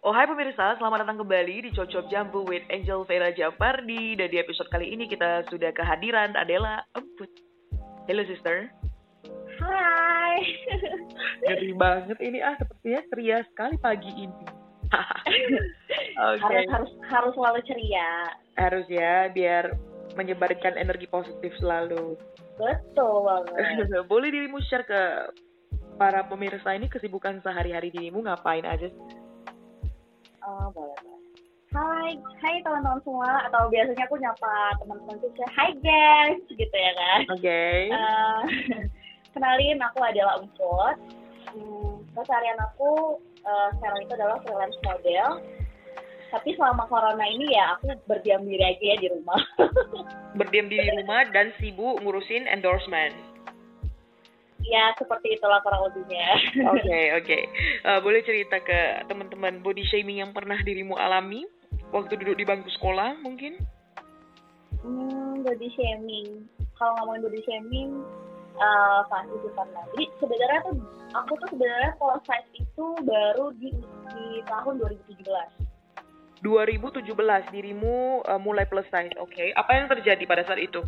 Oh hai pemirsa, selamat datang kembali di Cocok Jambu with Angel Vera Jafardi Dan di episode kali ini kita sudah kehadiran Adela. Emput Hello sister. Hai. Ngeri banget ini ah sepertinya ceria sekali pagi ini. Oke. Harus, harus, harus selalu ceria. Harus ya, biar menyebarkan energi positif selalu. Betul banget. Boleh dirimu share ke para pemirsa ini kesibukan sehari-hari dirimu ngapain aja sih? Oh, boleh, boleh. Hai, hai teman-teman semua. Atau biasanya aku nyapa teman-teman tuh Hai guys, gitu ya kan. Oke Eh, kenalin, aku adalah Umput. Hmm, keseharian aku eh, sekarang itu adalah freelance model. Tapi selama corona ini ya aku berdiam diri aja ya di rumah. Berdiam diri di rumah dan sibuk ngurusin endorsement ya seperti itulah kurang lebihnya. Oke oke. Eh, boleh cerita ke teman-teman body shaming yang pernah dirimu alami waktu duduk di bangku sekolah mungkin? Hmm, body shaming. Kalau ngomongin body shaming, uh, pasti sih pernah. Jadi sebenarnya tuh aku tuh sebenarnya plus size itu baru di di tahun 2017. 2017 dirimu eh, mulai plus size. Oke. Apa yang terjadi pada saat itu?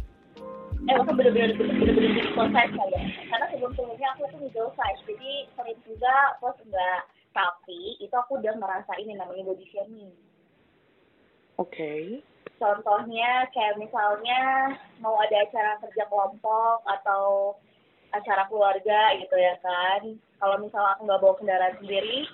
Eh, aku bener-bener bener-bener jadi size kali ya. Karena sebelum-sebelumnya aku tuh middle size, jadi sering juga plus enggak. Tapi itu aku udah ngerasain yang namanya body shaming. Oke. Contohnya kayak misalnya mau ada acara kerja kelompok atau acara keluarga gitu ya kan. Kalau misalnya aku nggak bawa kendaraan sendiri,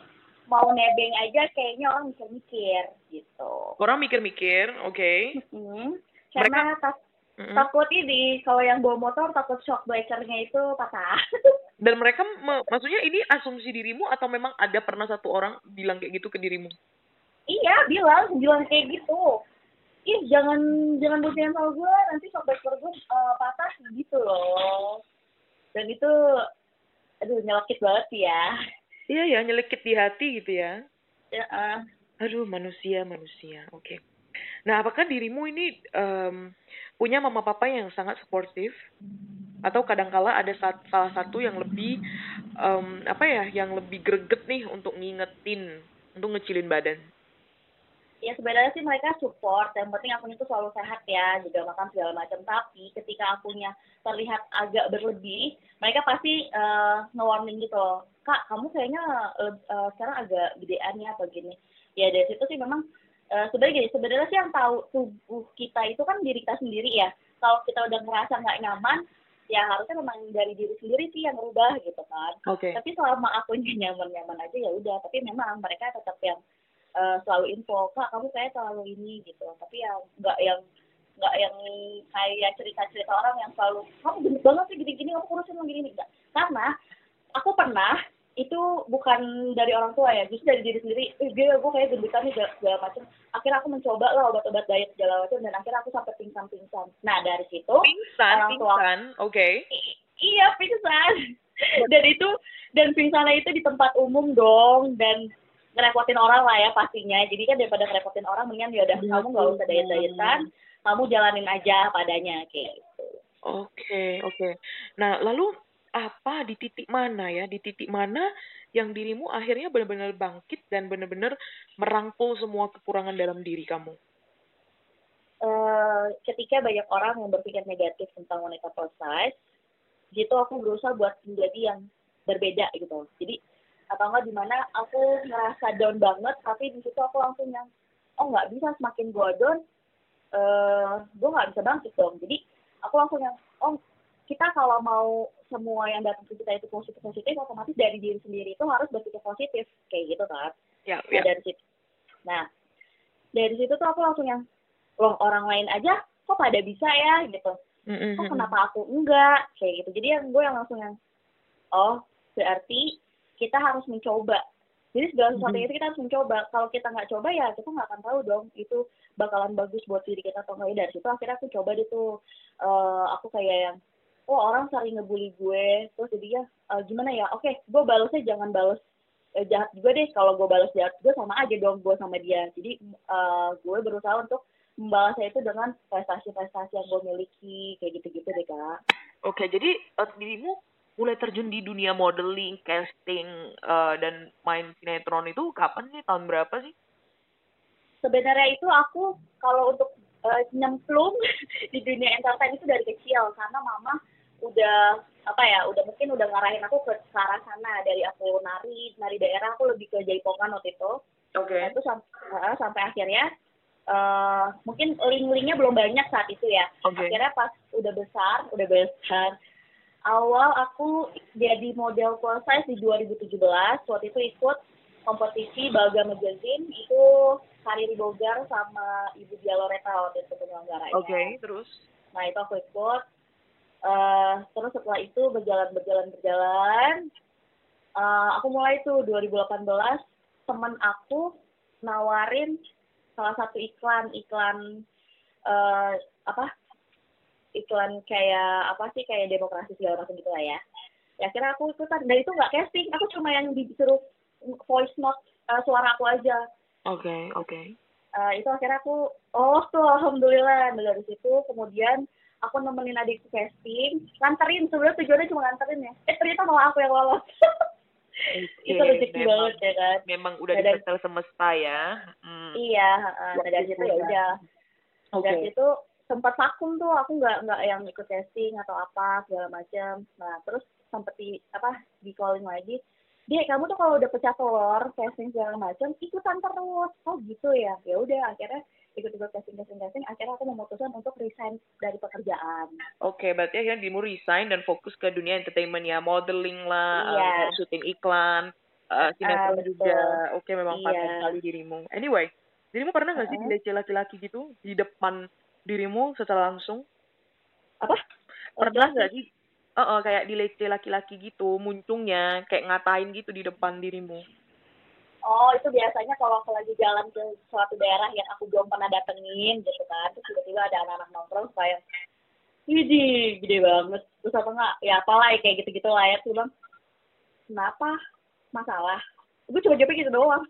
mau nebeng aja kayaknya orang mikir-mikir gitu. Orang mikir-mikir, oke. Hmm. Karena tak- Mm-mm. takut ini kalau yang bawa motor takut shock breakernya itu patah. Dan mereka me- maksudnya ini asumsi dirimu atau memang ada pernah satu orang bilang kayak gitu ke dirimu? iya bilang bilang kayak gitu. Ih jangan jangan bocorin sama gue nanti shock breaker gue eh, patah gitu loh. Dan itu aduh nyelekit banget sih ya. Iya ya, nyelekit di hati gitu ya. Ya, eh. Aduh, manusia, manusia. Oke. Nah, apakah dirimu ini em, punya mama papa yang sangat suportif? Atau kadangkala ada sa- salah satu yang lebih, em, apa ya, yang lebih greget nih untuk ngingetin, untuk ngecilin badan? ya sebenarnya sih mereka support yang penting akunya itu selalu sehat ya juga makan segala macam tapi ketika akunya terlihat agak berlebih mereka pasti uh, nge-warning gitu loh kak kamu kayaknya eh, eh, sekarang agak gedean ya atau gini ya dari situ sih memang eh, sebenarnya gini sebenarnya sih yang tahu tubuh kita itu kan diri kita sendiri ya. Kalau kita udah ngerasa nggak nyaman ya harusnya memang dari diri sendiri sih yang merubah gitu kan. Oke. tapi selama akunya nyaman-nyaman aja ya udah. Tapi memang mereka tetap yang eh, selalu info kak kamu kayak terlalu ini gitu. Tapi yang nggak yang nggak yang kayak cerita-cerita orang yang selalu kamu gendut banget sih gini-gini kamu kurusin lagi gini enggak karena aku pernah itu bukan dari orang tua ya justru dari diri sendiri eh gue gue kayak gendutan nih segala, segala macam akhirnya aku mencoba lah obat-obat diet segala macam dan akhirnya aku sampai pingsan-pingsan nah dari situ Pingsan, orang tua pingsan. Oke. I- iya pingsan dan itu dan pingsannya itu di tempat umum dong dan ngerepotin orang lah ya pastinya jadi kan daripada ngerepotin orang mendingan ya udah kamu nggak usah diet dietan kamu jalanin aja padanya kayak gitu Oke, oke. Nah, lalu apa di titik mana ya? Di titik mana yang dirimu akhirnya benar-benar bangkit dan benar-benar merangkul semua kekurangan dalam diri kamu? eh ketika banyak orang yang berpikir negatif tentang wanita plus size, gitu aku berusaha buat menjadi yang berbeda gitu. Jadi atau enggak di mana aku ngerasa down banget, tapi di situ aku langsung yang oh nggak bisa semakin gua down, eh gue nggak bisa bangkit dong. Jadi aku langsung yang oh kita kalau mau semua yang datang ke kita itu positif positif, otomatis dari diri sendiri itu harus berpikir positif kayak gitu kan. Ya, Nah, ya. dari situ. Nah, dari situ tuh aku langsung yang, loh orang lain aja kok pada bisa ya gitu. Kok kenapa aku enggak? Kayak gitu. Jadi yang gue yang langsung yang, oh berarti kita harus mencoba. Jadi segala sesuatu Mhm. itu kita harus mencoba. Kalau kita nggak coba ya kita nggak akan tahu dong itu bakalan bagus buat diri kita atau enggak. Dari situ akhirnya aku coba deh tuh. eh, aku kayak yang, oh orang sering ngebully gue. Terus jadi ya eh, gimana ya? Oke, gue balesnya jangan bales eh, jahat juga deh. Kalau gue balas jahat gue sama aja dong gue sama dia. Jadi eh, gue berusaha untuk membalasnya itu dengan prestasi-prestasi yang gue miliki kayak gitu-gitu deh kak. Oke, jadi eh, dirimu mulai terjun di dunia modeling, casting, uh, dan main sinetron itu kapan sih? Tahun berapa sih? Sebenarnya itu aku kalau untuk uh, nyemplung di dunia entertain itu dari kecil karena mama udah apa ya udah mungkin udah ngarahin aku ke, arah sana dari aku nari nari daerah aku lebih ke jaipongan waktu itu oke okay. nah, itu sampai uh, sampai akhirnya uh, mungkin link-linknya belum banyak saat itu ya okay. akhirnya pas udah besar udah besar awal aku jadi model plus size di 2017 waktu itu ikut kompetisi Baga Magazine itu Kariri Bogar sama Ibu Dia Loreta waktu itu penyelenggaranya. Oke, okay, terus? Nah itu aku ikut. Uh, terus setelah itu berjalan berjalan berjalan, uh, aku mulai tuh 2018 temen aku nawarin salah satu iklan iklan uh, apa? Iklan kayak apa sih kayak demokrasi segala macam gitu lah ya. Ya akhirnya aku ikutan. Dan itu nggak casting. Aku cuma yang disuruh voice note uh, suara aku aja. Oke okay, oke. Okay. uh, itu akhirnya aku oh tuh alhamdulillah. Dari situ kemudian aku nemenin adik casting nganterin. Sebenarnya tujuannya cuma nganterin ya. Eh ternyata malah aku yang lolos. Itu iya, rezeki banget ya kan? memang udah nah, disetel semesta ya. Hmm. iya uh, nah, dari situ ya udah. okay. dari situ sempat vakum tuh. Aku nggak nggak yang ikut testing atau apa segala macam nah terus sempat di apa di calling lagi. Dia kamu tuh kalau udah pecah telur testing segala macam ikutan terus. Oh gitu ya. Ya udah akhirnya ikut ikut testing testing testing akhirnya aku memutuskan untuk resign dari pekerjaan oke okay, berarti akhirnya dimu resign dan fokus ke dunia entertainment ya modeling lah iya. uh, syuting iklan uh, sinetron uh, juga oke okay, memang iya. pantas sekali dirimu anyway dirimu pernah nggak uh -huh. sih dilece laki-laki gitu di depan dirimu secara langsung? Apa? Pernah nggak sih? Uh, uh, kayak dilece laki-laki gitu, muncungnya kayak ngatain gitu di depan dirimu. Oh, itu biasanya kalau aku lagi jalan ke suatu daerah yang aku belum pernah datengin gitu kan, terus tiba-tiba ada anak-anak nongkrong kayak, Widih, gede banget. Terus apa enggak, ya apalah ya, kayak gitu-gitu lah ya. Terus bilang, kenapa? Masalah? Gue cuma jawabnya gitu doang.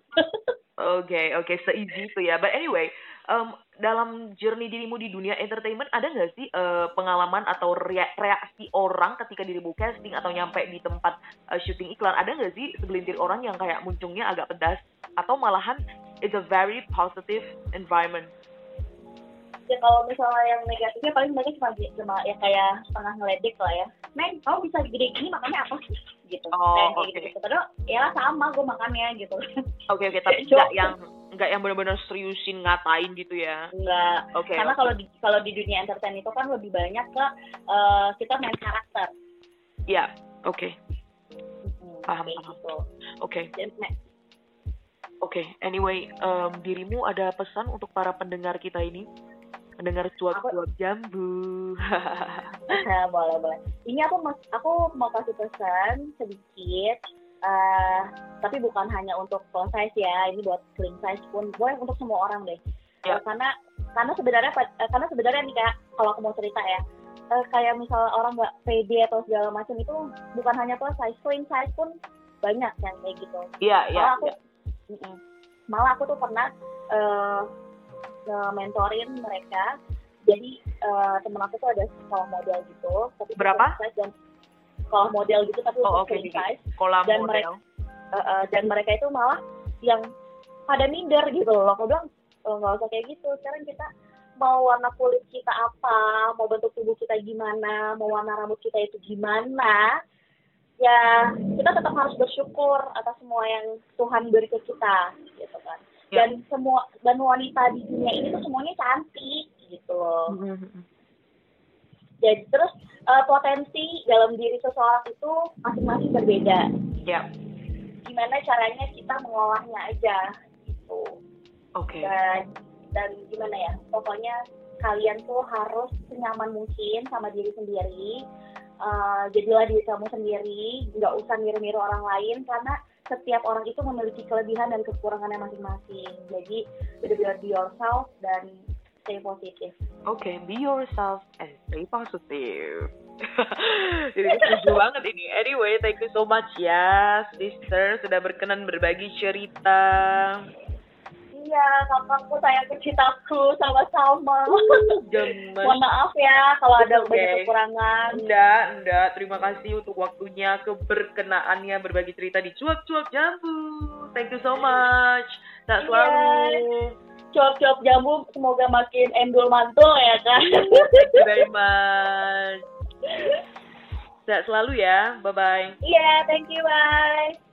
Oke, oke, okay. seeasy itu ya. But anyway, um, dalam journey dirimu di dunia entertainment ada nggak sih uh, pengalaman atau reaksi orang ketika dirimu casting atau nyampe di tempat uh, syuting iklan? Ada nggak sih segelintir orang yang kayak muncungnya agak pedas atau malahan it's a very positive environment? Ya kalau misalnya yang negatifnya paling mereka cuma cuma ya kayak setengah ngeledek lah ya. Neng kamu bisa gede gini makanya apa sih? Gitu. Oh, oke. okay. gitu, gitu. ya sama gue makannya gitu. Oke okay, oke. Okay, tapi nggak yang nggak yang benar-benar seriusin ngatain gitu ya nggak okay, karena okay. kalau di kalau di dunia entertain itu kan lebih banyak ke uh, kita main karakter ya yeah, oke okay. paham paham gitu. oke okay. Oke, okay, anyway, um, dirimu ada pesan untuk para pendengar kita ini? mendengar cuap-cuap jambu. nah, boleh boleh. Ini aku mas, aku mau kasih pesan sedikit, uh, tapi bukan hanya untuk full size ya. Ini buat slim size pun, boleh untuk semua orang deh. Ya. Uh, karena karena sebenarnya uh, karena sebenarnya nih kak, kalau aku mau cerita ya, uh, kayak misalnya orang nggak pede atau segala macam itu bukan hanya plus size, slim size pun banyak yang kayak gitu. Iya iya. Malah aku, ya. malah aku tuh pernah uh, mentorin mereka jadi uh, temen aku tuh ada sekolah model gitu tapi berapa dan sekolah model gitu tapi oh, untuk okay. size sekolah dan model. mereka uh, uh, dan mereka itu malah yang pada minder gitu loh aku bilang oh, nggak usah kayak gitu sekarang kita mau warna kulit kita apa mau bentuk tubuh kita gimana mau warna rambut kita itu gimana ya kita tetap harus bersyukur atas semua yang Tuhan beri ke kita gitu kan Ya. dan semua dan wanita di dunia ini tuh semuanya cantik gitu loh mm-hmm. Jadi terus uh, potensi dalam diri seseorang itu masing-masing berbeda ya gimana caranya kita mengolahnya aja gitu oke okay. dan dan gimana ya pokoknya kalian tuh harus senyaman mungkin sama diri sendiri uh, jadilah diri kamu sendiri nggak usah niru-niru orang lain karena setiap orang itu memiliki kelebihan dan kekurangannya masing-masing. Jadi benar-benar be yourself dan stay positif. Oke, okay, be yourself and stay positive. Jadi setuju banget ini. Anyway, thank you so much ya, sister sudah berkenan berbagi cerita. Iya, kakakku sayang kecitaku sama-sama. Gemes. Mohon maaf ya kalau ada Oke. banyak kekurangan. Enggak, enggak. Terima kasih untuk waktunya, keberkenaannya berbagi cerita di cuap-cuap jambu. Thank you so much. Tak Iya. selalu. Cuap-cuap jambu semoga makin endul mantul ya kan. Thank you very much. Tak selalu ya. Bye-bye. Iya, thank you, bye.